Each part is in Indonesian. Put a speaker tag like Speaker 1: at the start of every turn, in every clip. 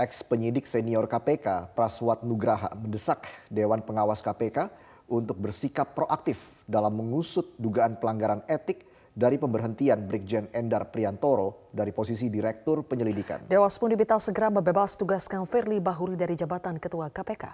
Speaker 1: Ex penyidik senior KPK Praswat Nugraha mendesak Dewan Pengawas KPK untuk bersikap proaktif dalam mengusut dugaan pelanggaran etik dari pemberhentian Brigjen Endar Priantoro dari posisi Direktur Penyelidikan.
Speaker 2: Dewas pun diminta segera membebas tugaskan Firly Bahuri dari jabatan Ketua KPK.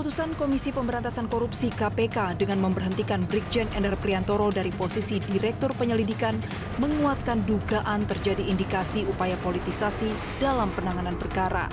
Speaker 2: Keputusan Komisi Pemberantasan Korupsi KPK dengan memberhentikan Brigjen Endar Priantoro dari posisi Direktur Penyelidikan menguatkan dugaan terjadi indikasi upaya politisasi dalam penanganan perkara.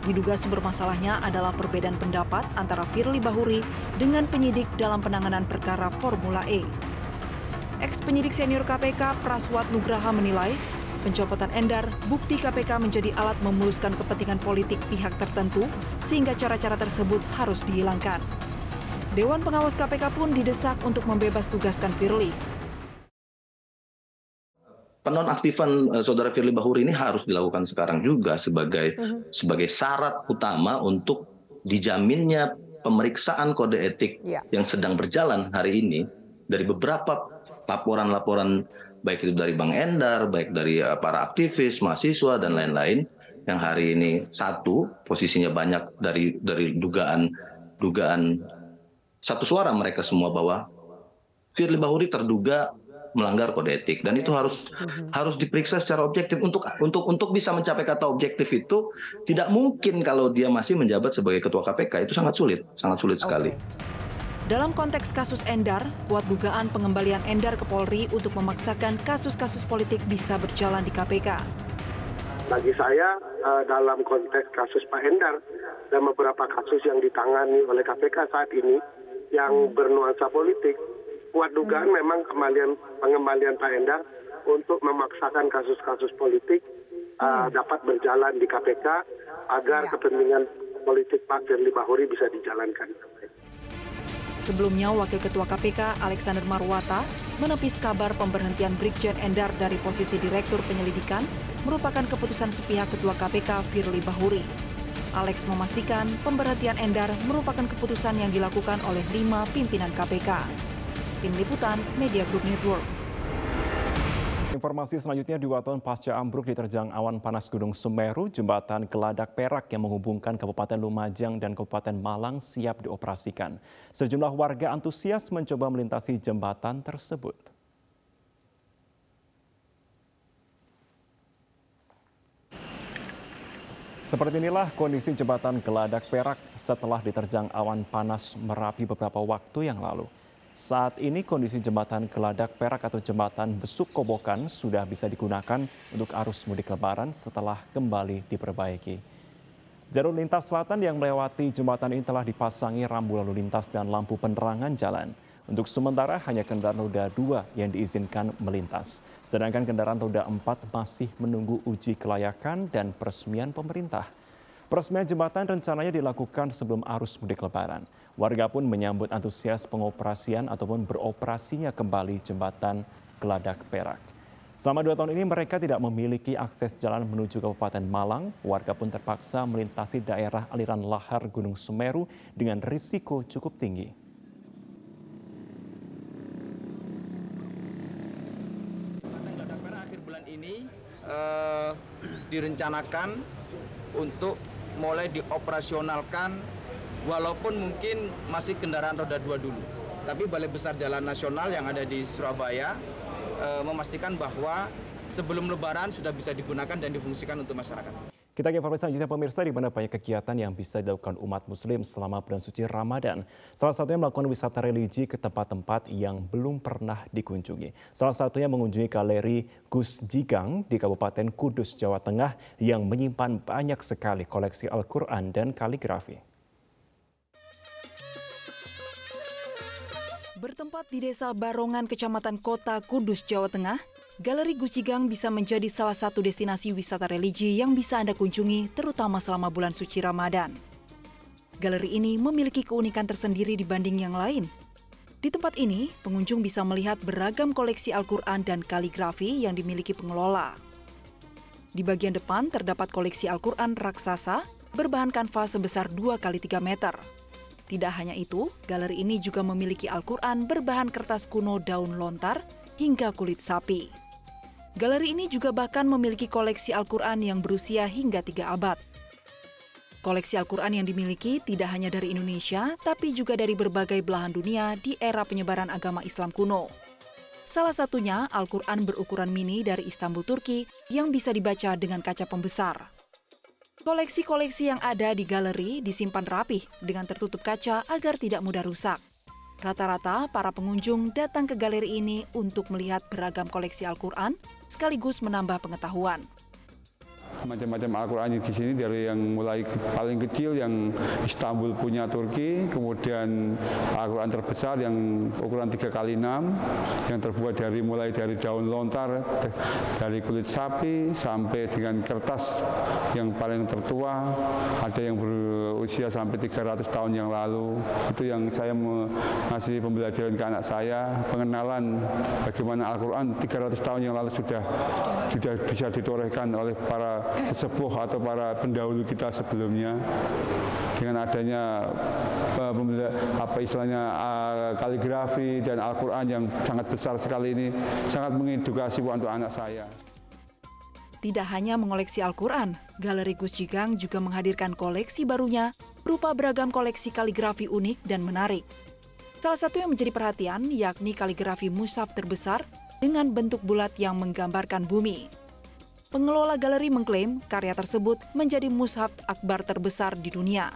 Speaker 2: Diduga sumber masalahnya adalah perbedaan pendapat antara Firly Bahuri dengan penyidik dalam penanganan perkara Formula E. Ex penyidik senior KPK Praswat Nugraha menilai Pencopotan Endar, bukti KPK menjadi alat memuluskan kepentingan politik pihak tertentu sehingga cara-cara tersebut harus dihilangkan. Dewan Pengawas KPK pun didesak untuk membebas tugaskan Firly.
Speaker 3: Penonaktifan uh, saudara Firly Bahuri ini harus dilakukan sekarang juga sebagai uh -huh. sebagai syarat utama untuk dijaminnya pemeriksaan kode etik yeah. yang sedang berjalan hari ini dari beberapa laporan-laporan baik itu dari Bang Endar, baik dari uh, para aktivis, mahasiswa dan lain-lain yang hari ini satu posisinya banyak dari dari dugaan dugaan satu suara mereka semua bahwa Firly Bahuri terduga melanggar kode etik dan itu harus mm-hmm. harus diperiksa secara objektif untuk untuk untuk bisa mencapai kata objektif itu tidak mungkin kalau dia masih menjabat sebagai ketua KPK itu sangat sulit sangat sulit sekali.
Speaker 2: Dalam konteks kasus Endar, kuat dugaan pengembalian Endar ke Polri untuk memaksakan kasus-kasus politik bisa berjalan di KPK.
Speaker 4: Bagi saya, eh, dalam konteks kasus Pak Endar dan beberapa kasus yang ditangani oleh KPK saat ini yang hmm. bernuansa politik, kuat dugaan hmm. memang kembalian pengembalian Pak Endar untuk memaksakan kasus-kasus politik eh, hmm. dapat berjalan di KPK agar ya. kepentingan politik Pak Firly Bahuri bisa dijalankan.
Speaker 2: Sebelumnya, Wakil Ketua KPK Alexander Marwata menepis kabar pemberhentian Brigjen Endar dari posisi Direktur Penyelidikan merupakan keputusan sepihak Ketua KPK Firly Bahuri. Alex memastikan pemberhentian Endar merupakan keputusan yang dilakukan oleh lima pimpinan KPK. Tim Liputan Media Group Network.
Speaker 5: Informasi selanjutnya dua tahun pasca ambruk diterjang awan panas Gunung Semeru, jembatan Geladak Perak yang menghubungkan Kabupaten Lumajang dan Kabupaten Malang siap dioperasikan. Sejumlah warga antusias mencoba melintasi jembatan tersebut. Seperti inilah kondisi jembatan Geladak Perak setelah diterjang awan panas Merapi beberapa waktu yang lalu. Saat ini kondisi jembatan Geladak Perak atau jembatan Besuk Kobokan sudah bisa digunakan untuk arus mudik lebaran setelah kembali diperbaiki. Jalur lintas selatan yang melewati jembatan ini telah dipasangi rambu lalu lintas dan lampu penerangan jalan. Untuk sementara hanya kendaraan roda 2 yang diizinkan melintas. Sedangkan kendaraan roda 4 masih menunggu uji kelayakan dan peresmian pemerintah. Peresmian jembatan rencananya dilakukan sebelum arus mudik lebaran. Warga pun menyambut antusias pengoperasian ataupun beroperasinya kembali jembatan Geladak Perak. Selama dua tahun ini mereka tidak memiliki akses jalan menuju Kabupaten Malang. Warga pun terpaksa melintasi daerah aliran lahar Gunung Semeru dengan risiko cukup tinggi.
Speaker 6: ini uh, direncanakan untuk mulai dioperasionalkan walaupun mungkin masih kendaraan roda dua dulu. Tapi Balai Besar Jalan Nasional yang ada di Surabaya e, memastikan bahwa sebelum Lebaran sudah bisa digunakan dan difungsikan untuk masyarakat.
Speaker 5: Kita ke informasi selanjutnya pemirsa di mana banyak kegiatan yang bisa dilakukan umat muslim selama bulan suci Ramadan. Salah satunya melakukan wisata religi ke tempat-tempat yang belum pernah dikunjungi. Salah satunya mengunjungi galeri Gus Jigang di Kabupaten Kudus, Jawa Tengah yang menyimpan banyak sekali koleksi Al-Quran dan kaligrafi.
Speaker 2: Bertempat di Desa Barongan, Kecamatan Kota Kudus, Jawa Tengah, Galeri Gucigang bisa menjadi salah satu destinasi wisata religi yang bisa Anda kunjungi terutama selama bulan suci Ramadan. Galeri ini memiliki keunikan tersendiri dibanding yang lain. Di tempat ini, pengunjung bisa melihat beragam koleksi Al-Quran dan kaligrafi yang dimiliki pengelola. Di bagian depan terdapat koleksi Al-Quran raksasa berbahan kanvas sebesar 2 kali 3 meter. Tidak hanya itu, galeri ini juga memiliki Al-Quran berbahan kertas kuno daun lontar hingga kulit sapi. Galeri ini juga bahkan memiliki koleksi Al-Quran yang berusia hingga tiga abad. Koleksi Al-Quran yang dimiliki tidak hanya dari Indonesia, tapi juga dari berbagai belahan dunia di era penyebaran agama Islam kuno. Salah satunya Al-Quran berukuran mini dari Istanbul, Turki yang bisa dibaca dengan kaca pembesar. Koleksi-koleksi yang ada di galeri disimpan rapih dengan tertutup kaca agar tidak mudah rusak. Rata-rata para pengunjung datang ke galeri ini untuk melihat beragam koleksi Al-Quran sekaligus menambah pengetahuan
Speaker 7: macam-macam Al-Quran di sini dari yang mulai paling kecil yang Istanbul punya Turki, kemudian Al-Quran terbesar yang ukuran 3 kali 6 yang terbuat dari mulai dari daun lontar, dari kulit sapi sampai dengan kertas yang paling tertua, ada yang berusia sampai 300 tahun yang lalu. Itu yang saya masih pembelajaran ke anak saya, pengenalan bagaimana Al-Quran 300 tahun yang lalu sudah sudah bisa ditorehkan oleh para sesepuh atau para pendahulu kita sebelumnya dengan adanya uh, apa istilahnya uh, kaligrafi dan Al-Qur'an yang sangat besar sekali ini sangat mengedukasi untuk anak saya.
Speaker 2: Tidak hanya mengoleksi Al-Quran, Galeri Gus Jigang juga menghadirkan koleksi barunya berupa beragam koleksi kaligrafi unik dan menarik. Salah satu yang menjadi perhatian yakni kaligrafi musaf terbesar dengan bentuk bulat yang menggambarkan bumi. Pengelola galeri mengklaim karya tersebut menjadi mushaf akbar terbesar di dunia.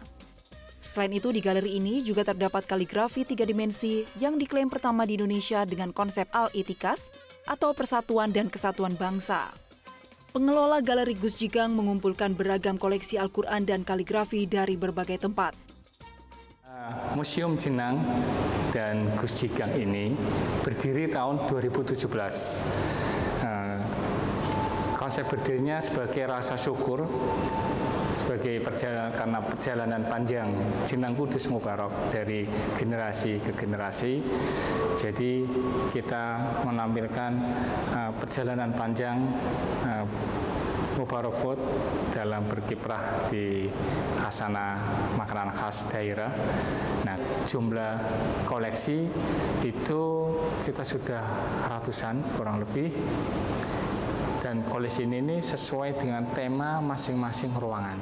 Speaker 2: Selain itu, di galeri ini juga terdapat kaligrafi tiga dimensi yang diklaim pertama di Indonesia dengan konsep al-itikas atau persatuan dan kesatuan bangsa. Pengelola Galeri Gus Jigang mengumpulkan beragam koleksi Al-Quran dan kaligrafi dari berbagai tempat.
Speaker 8: Uh, Museum Jenang dan Gus Jigang ini berdiri tahun 2017 konsep berdirinya sebagai rasa syukur sebagai perjalanan karena perjalanan panjang Jenang Kudus Mubarok dari generasi ke generasi. Jadi kita menampilkan uh, perjalanan panjang uh, Mubarak Food dalam berkiprah di khasana makanan khas daerah. Nah, jumlah koleksi itu kita sudah ratusan kurang lebih dan koleksi ini sesuai dengan tema masing-masing ruangan.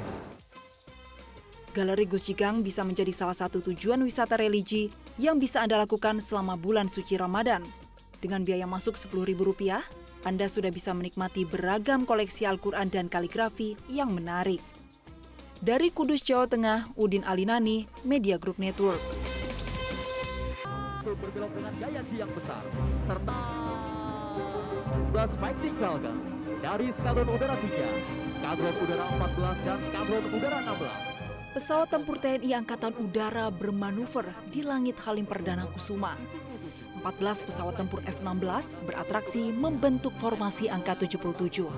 Speaker 2: Galeri Gus Jigang bisa menjadi salah satu tujuan wisata religi yang bisa Anda lakukan selama bulan suci Ramadan. Dengan biaya masuk Rp10.000, Anda sudah bisa menikmati beragam koleksi Al-Quran dan kaligrafi yang menarik. Dari Kudus, Jawa Tengah, Udin Alinani, Media Group Network. Berbelok dengan gaya yang besar, serta Bus Fighting Falcon dari Skadron Udara 3, Skadron Udara 14, dan Skadron Udara 16. Pesawat tempur TNI Angkatan Udara bermanuver di langit Halim Perdana Kusuma. 14 pesawat tempur F-16 beratraksi membentuk formasi angka 77.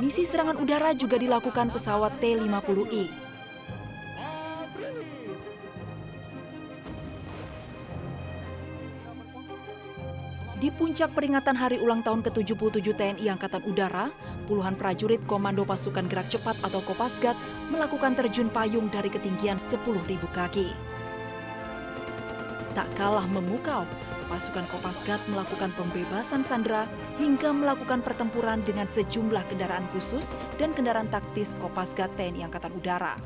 Speaker 2: Misi serangan udara juga dilakukan pesawat T-50I Di puncak peringatan hari ulang tahun ke-77 TNI Angkatan Udara, puluhan prajurit Komando Pasukan Gerak Cepat atau Kopasgat melakukan terjun payung dari ketinggian 10.000 kaki. Tak kalah memukau, pasukan Kopasgat melakukan pembebasan sandera hingga melakukan pertempuran dengan sejumlah kendaraan khusus dan kendaraan taktis Kopasgat TNI Angkatan Udara.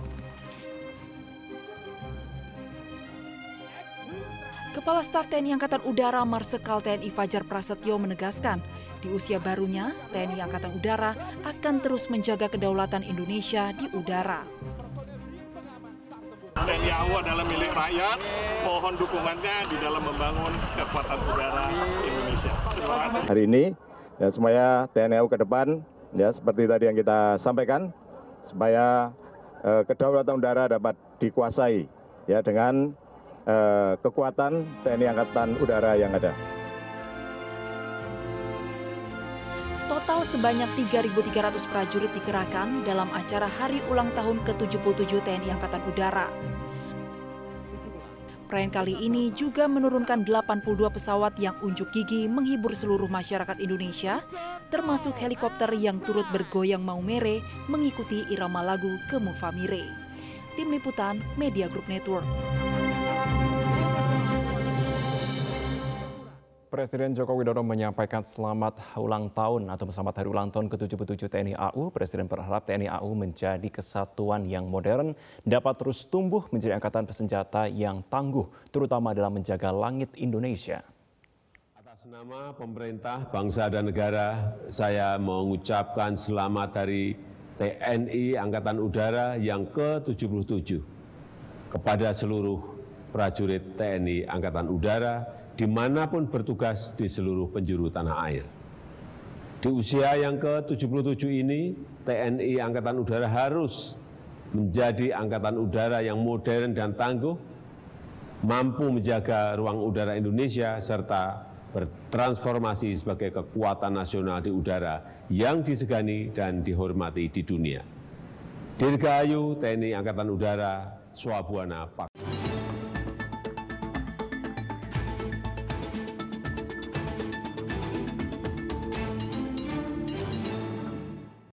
Speaker 2: Kepala Staf TNI Angkatan Udara Marsikal TNI Fajar Prasetyo menegaskan, di usia barunya TNI Angkatan Udara akan terus menjaga kedaulatan Indonesia di udara.
Speaker 9: TNI AU adalah milik rakyat, mohon dukungannya di dalam membangun kekuatan udara Indonesia. Terima kasih.
Speaker 10: Hari ini ya semuanya TNI AU ke depan ya seperti tadi yang kita sampaikan supaya eh, kedaulatan udara dapat dikuasai ya dengan eh, kekuatan TNI Angkatan Udara yang ada.
Speaker 2: Total sebanyak 3.300 prajurit dikerahkan dalam acara Hari Ulang Tahun ke-77 TNI Angkatan Udara. Perayaan kali ini juga menurunkan 82 pesawat yang unjuk gigi menghibur seluruh masyarakat Indonesia, termasuk helikopter yang turut bergoyang mau mere mengikuti irama lagu Kemufamire. Tim Liputan Media Group Network.
Speaker 5: Presiden Joko Widodo menyampaikan selamat ulang tahun atau selamat hari ulang tahun ke-77 TNI AU. Presiden berharap TNI AU menjadi kesatuan yang modern, dapat terus tumbuh menjadi angkatan bersenjata yang tangguh, terutama dalam menjaga langit Indonesia.
Speaker 11: Atas nama pemerintah, bangsa dan negara, saya mengucapkan selamat hari TNI Angkatan Udara yang ke-77 kepada seluruh prajurit TNI Angkatan Udara di mana pun bertugas di seluruh penjuru tanah air. Di usia yang ke-77 ini, TNI Angkatan Udara harus menjadi angkatan udara yang modern dan tangguh, mampu menjaga ruang udara Indonesia, serta bertransformasi sebagai kekuatan nasional di udara yang disegani dan dihormati di dunia. Dirgahayu TNI Angkatan Udara, Swabuana Pak.